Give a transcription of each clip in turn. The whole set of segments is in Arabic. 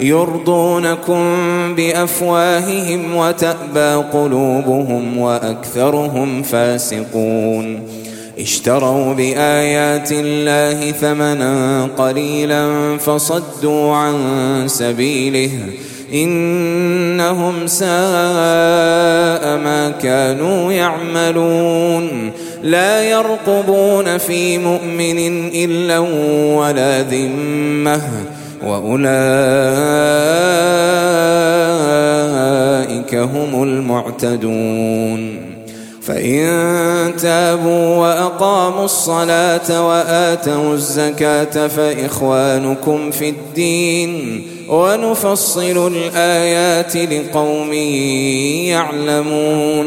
يرضونكم بأفواههم وتأبى قلوبهم وأكثرهم فاسقون. اشتروا بآيات الله ثمنا قليلا فصدوا عن سبيله. إنهم ساء ما كانوا يعملون. لا يرقبون في مؤمن إلا ولا ذمة. وأولئك هم المعتدون. فإن تابوا وأقاموا الصلاة وآتوا الزكاة فإخوانكم في الدين ونفصل الآيات لقوم يعلمون.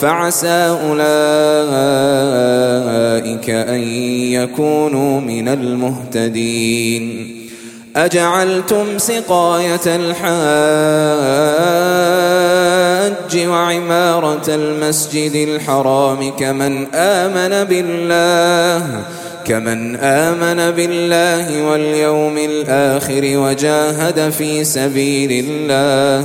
فعسى أولئك أن يكونوا من المهتدين. أجعلتم سقاية الحاج وعمارة المسجد الحرام كمن آمن بالله كمن آمن بالله واليوم الآخر وجاهد في سبيل الله.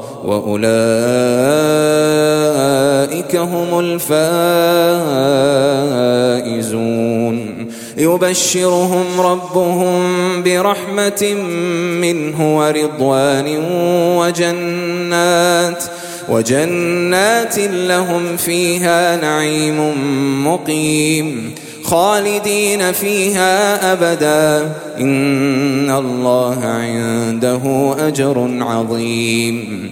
وأولئك هم الفائزون. يبشرهم ربهم برحمة منه ورضوان وجنات وجنات لهم فيها نعيم مقيم خالدين فيها أبدا. إن الله عنده أجر عظيم.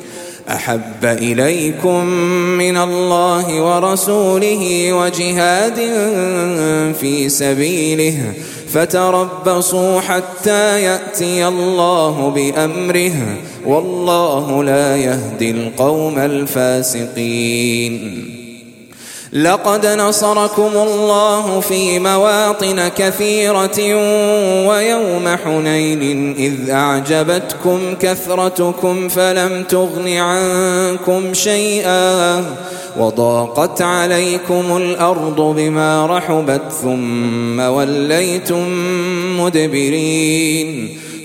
أحب إليكم من الله ورسوله وجهاد في سبيله فتربصوا حتى يأتي الله بأمره والله لا يهدي القوم الفاسقين. لقد نصركم الله في مواطن كثيرة ويوم حنين إذ أعجبتكم كثرتكم فلم تغن عنكم شيئا وضاقت عليكم الأرض بما رحبت ثم وليتم مدبرين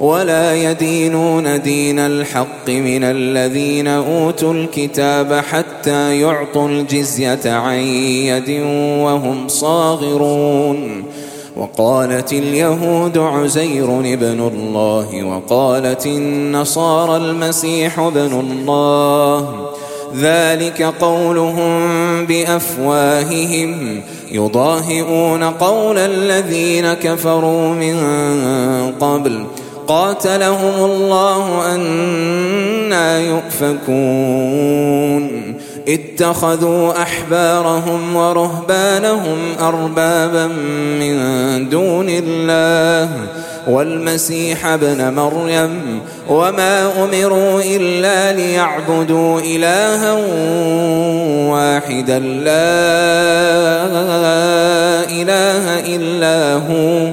ولا يدينون دين الحق من الذين أوتوا الكتاب حتى يعطوا الجزية عن يد وهم صاغرون. وقالت اليهود عزير ابن الله وقالت النصارى المسيح ابن الله. ذلك قولهم بأفواههم. يضاهئون قول الذين كفروا من قبل. قاتلهم الله أنا يؤفكون. اتخذوا أحبارهم ورهبانهم أربابا من دون الله. والمسيح ابن مريم وما أمروا إلا ليعبدوا إلها واحدا لا إله إلا هو.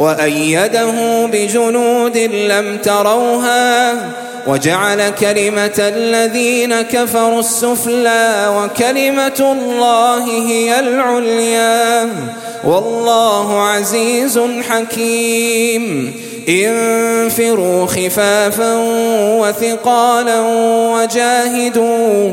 وأيده بجنود لم تروها وجعل كلمة الذين كفروا السفلى وكلمة الله هي العليا والله عزيز حكيم. انفروا خفافا وثقالا وجاهدوا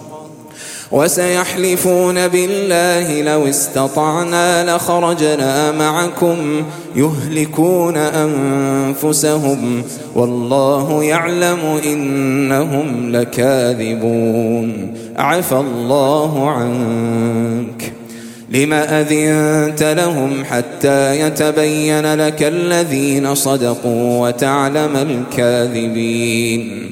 وسيحلفون بالله لو استطعنا لخرجنا معكم يهلكون أنفسهم والله يعلم إنهم لكاذبون عفى الله عنك لما أذنت لهم حتى يتبين لك الذين صدقوا وتعلم الكاذبين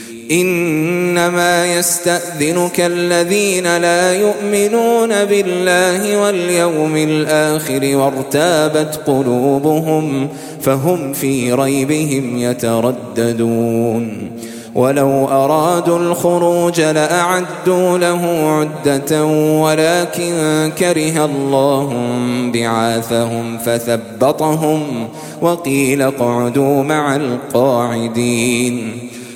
إنما يستأذنك الذين لا يؤمنون بالله واليوم الآخر وارتابت قلوبهم فهم في ريبهم يترددون. ولو أرادوا الخروج لأعدوا له عدة ولكن كره الله بعاثهم فثبطهم وقيل اقعدوا مع القاعدين.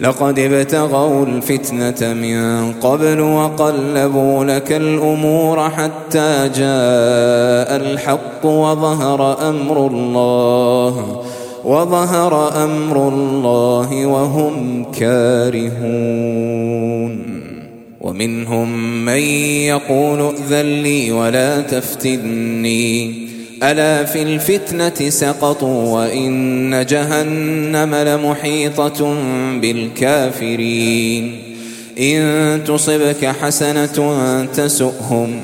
لقد ابتغوا الفتنة من قبل وقلبوا لك الأمور حتى جاء الحق وظهر أمر الله وظهر أمر الله وهم كارهون. ومنهم من يقول ائذن لي ولا تفتني. ألا في الفتنة سقطوا وإن جهنم لمحيطة بالكافرين. إن تصبك حسنة تسؤهم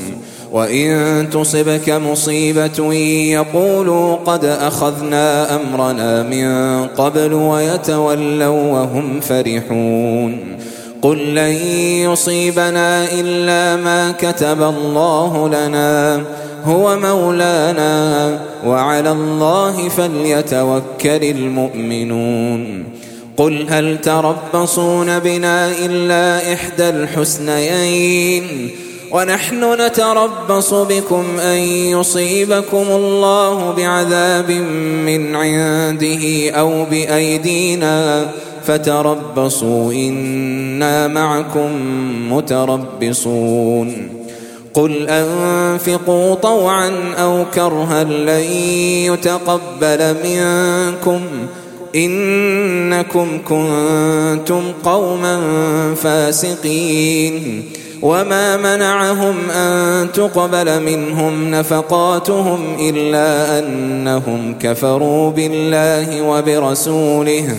وإن تصبك مصيبة يقولوا قد أخذنا أمرنا من قبل ويتولوا وهم فرحون. قل لن يصيبنا إلا ما كتب الله لنا هو مولانا وعلى الله فليتوكل المؤمنون. قل هل تربصون بنا إلا إحدى الحسنيين؟ ونحن نتربص بكم أن يصيبكم الله بعذاب من عنده أو بأيدينا. فتربصوا إنا معكم متربصون. قل أنفقوا طوعا أو كرها لن يتقبل منكم إنكم كنتم قوما فاسقين. وما منعهم أن تقبل منهم نفقاتهم إلا أنهم كفروا بالله وبرسوله.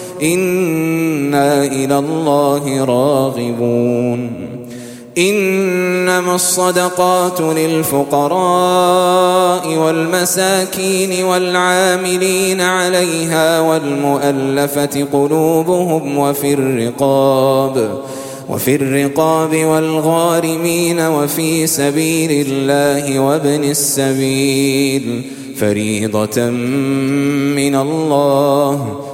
إنا إلى الله راغبون. إنما الصدقات للفقراء والمساكين والعاملين عليها والمؤلفة قلوبهم وفي الرقاب وفي الرقاب والغارمين وفي سبيل الله وابن السبيل. فريضة من الله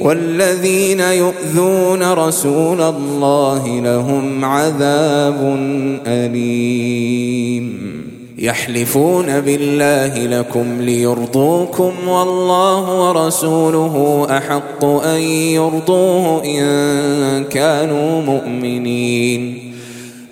والذين يؤذون رسول الله لهم عذاب أليم. يحلفون بالله لكم ليرضوكم والله ورسوله أحق أن يرضوه إن كانوا مؤمنين.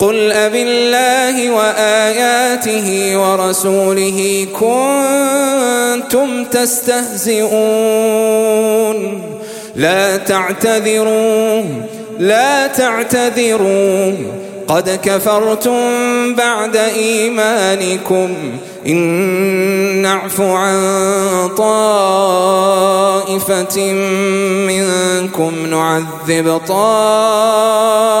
قل أب الله وآياته ورسوله كنتم تستهزئون. لا تعتذروا لا تعتذروا. قد كفرتم بعد إيمانكم. إن نعف عن طائفة منكم نعذب طائفة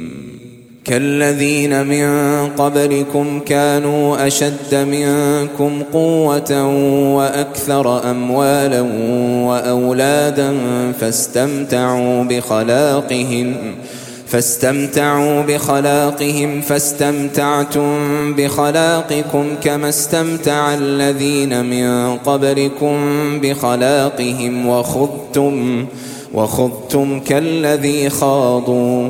كالذين من قبلكم كانوا أشد منكم قوة وأكثر أموالا وأولادا فاستمتعوا بخلاقهم فاستمتعوا بخلاقهم فاستمتعتم بخلاقكم كما استمتع الذين من قبلكم بخلاقهم وخذتم وخذتم كالذي خاضوا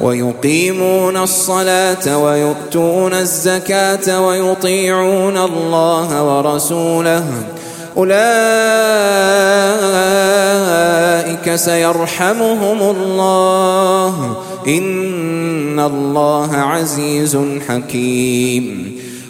ويقيمون الصلاة ويؤتون الزكاة ويطيعون الله ورسوله. أولئك سيرحمهم الله. إن الله عزيز حكيم.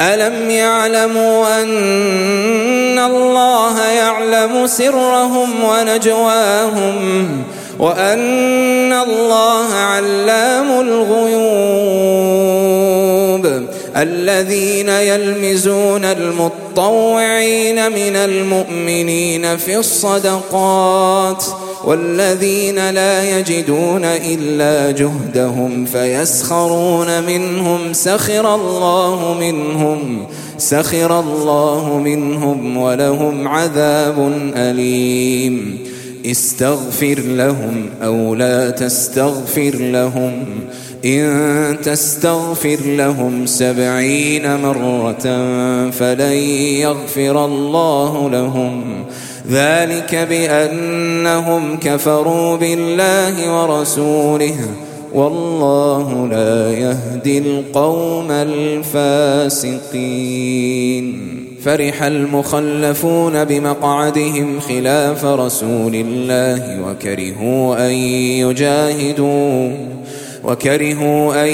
ألم يعلموا أن الله يعلم سرهم ونجواهم وأن الله علام الغيوب الذين يلمزون المطوعين من المؤمنين في الصدقات والذين لا يجدون إلا جهدهم فيسخرون منهم سخر الله منهم سخر الله منهم ولهم عذاب أليم. استغفر لهم أو لا تستغفر لهم إن تستغفر لهم سبعين مرة فلن يغفر الله لهم. ذلك بأنهم كفروا بالله ورسوله والله لا يهدي القوم الفاسقين. فرح المخلفون بمقعدهم خلاف رسول الله وكرهوا أن يجاهدوا وكرهوا أن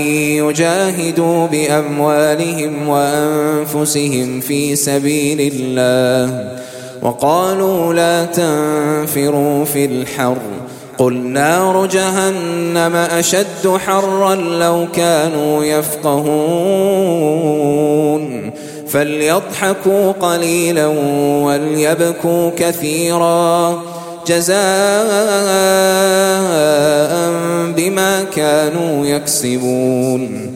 يجاهدوا بأموالهم وأنفسهم في سبيل الله. وقالوا لا تنفروا في الحر. قل نار جهنم أشد حرا لو كانوا يفقهون. فليضحكوا قليلا وليبكوا كثيرا. جزاء بما كانوا يكسبون.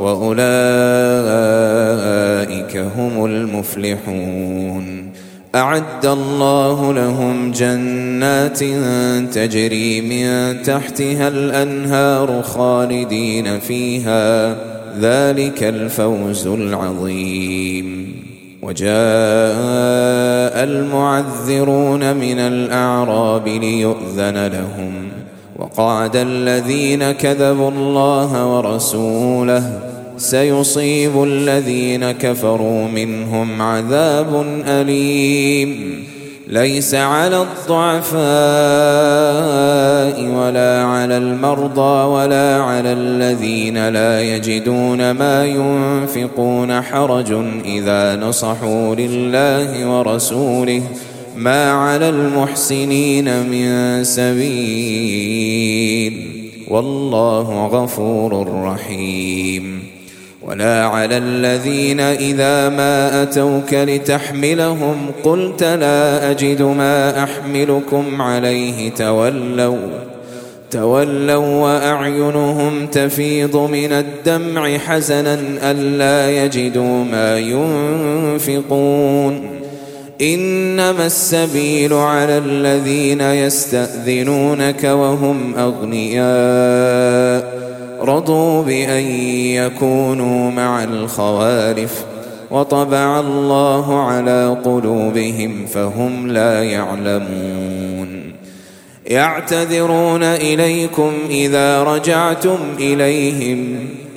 وأولئك هم المفلحون. أعد الله لهم جنات تجري من تحتها الأنهار خالدين فيها. ذلك الفوز العظيم. وجاء المعذرون من الأعراب ليؤذن لهم. وقعد الذين كذبوا الله ورسوله سيصيب الذين كفروا منهم عذاب أليم. ليس على الضعفاء ولا على المرضى ولا على الذين لا يجدون ما ينفقون حرج إذا نصحوا لله ورسوله. ما على المحسنين من سبيل والله غفور رحيم ولا على الذين إذا ما أتوك لتحملهم قلت لا أجد ما أحملكم عليه تولوا تولوا وأعينهم تفيض من الدمع حزنا ألا يجدوا ما ينفقون إنما السبيل على الذين يستأذنونك وهم أغنياء. رضوا بأن يكونوا مع الخوالف وطبع الله على قلوبهم فهم لا يعلمون. يعتذرون إليكم إذا رجعتم إليهم.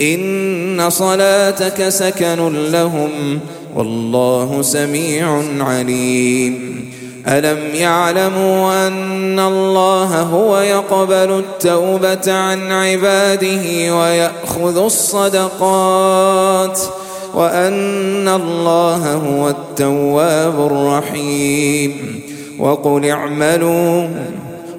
إن صلاتك سكن لهم والله سميع عليم ألم يعلموا أن الله هو يقبل التوبة عن عباده ويأخذ الصدقات ؟ وأن الله هو التواب الرحيم وقل اعملوا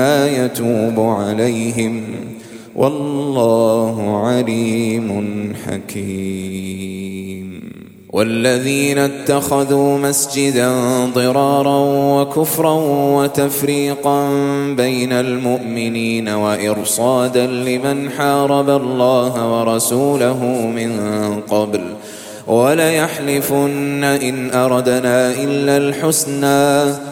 يتوب عليهم والله عليم حكيم. والذين اتخذوا مسجدا ضرارا وكفرا وتفريقا بين المؤمنين وإرصادا لمن حارب الله ورسوله من قبل. وليحلفن إن أردنا إلا الحسنى.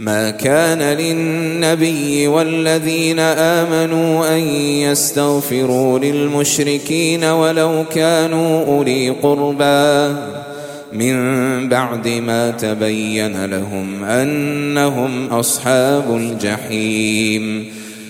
ما كان للنبي والذين آمنوا أن يستغفروا للمشركين ولو كانوا أولي قربى. من بعد ما تبين لهم أنهم أصحاب الجحيم.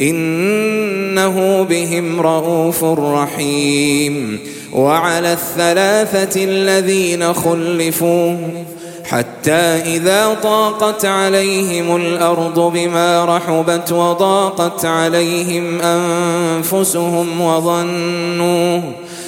إنه بهم رؤوف رحيم وعلى الثلاثة الذين خلفوا حتى إذا ضاقت عليهم الأرض بما رحبت وضاقت عليهم أنفسهم وظنوا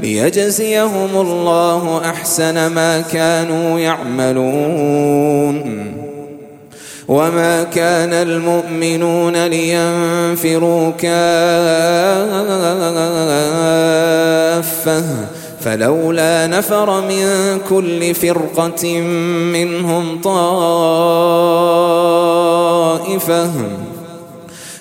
ليجزيهم الله أحسن ما كانوا يعملون. وما كان المؤمنون لينفروا كافة. فلولا نفر من كل فرقة منهم طائفة.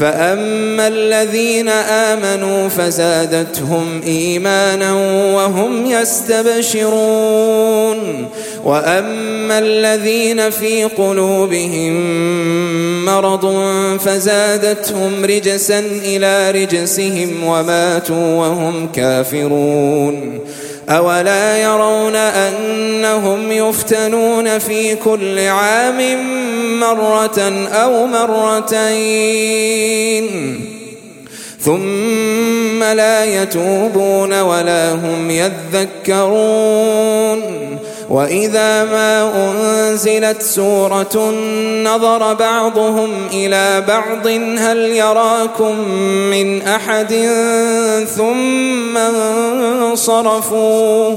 فأما الذين آمنوا فزادتهم إيمانا وهم يستبشرون وأما الذين في قلوبهم مرض فزادتهم رجسا إلى رجسهم وماتوا وهم كافرون أولا يرون أنهم يفتنون في كل عام مرة أو مرتين. ثم لا يتوبون ولا هم يذكرون. وإذا ما أنزلت سورة نظر بعضهم إلى بعض هل يراكم من أحد ثم انصرفوا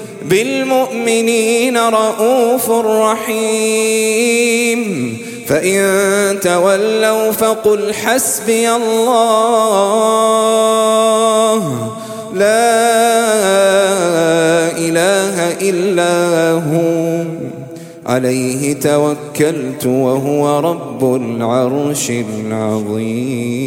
بالمؤمنين رؤوف رحيم. فإن تولوا فقل حسبي الله. لا إله إلا هو. عليه توكلت وهو رب العرش العظيم.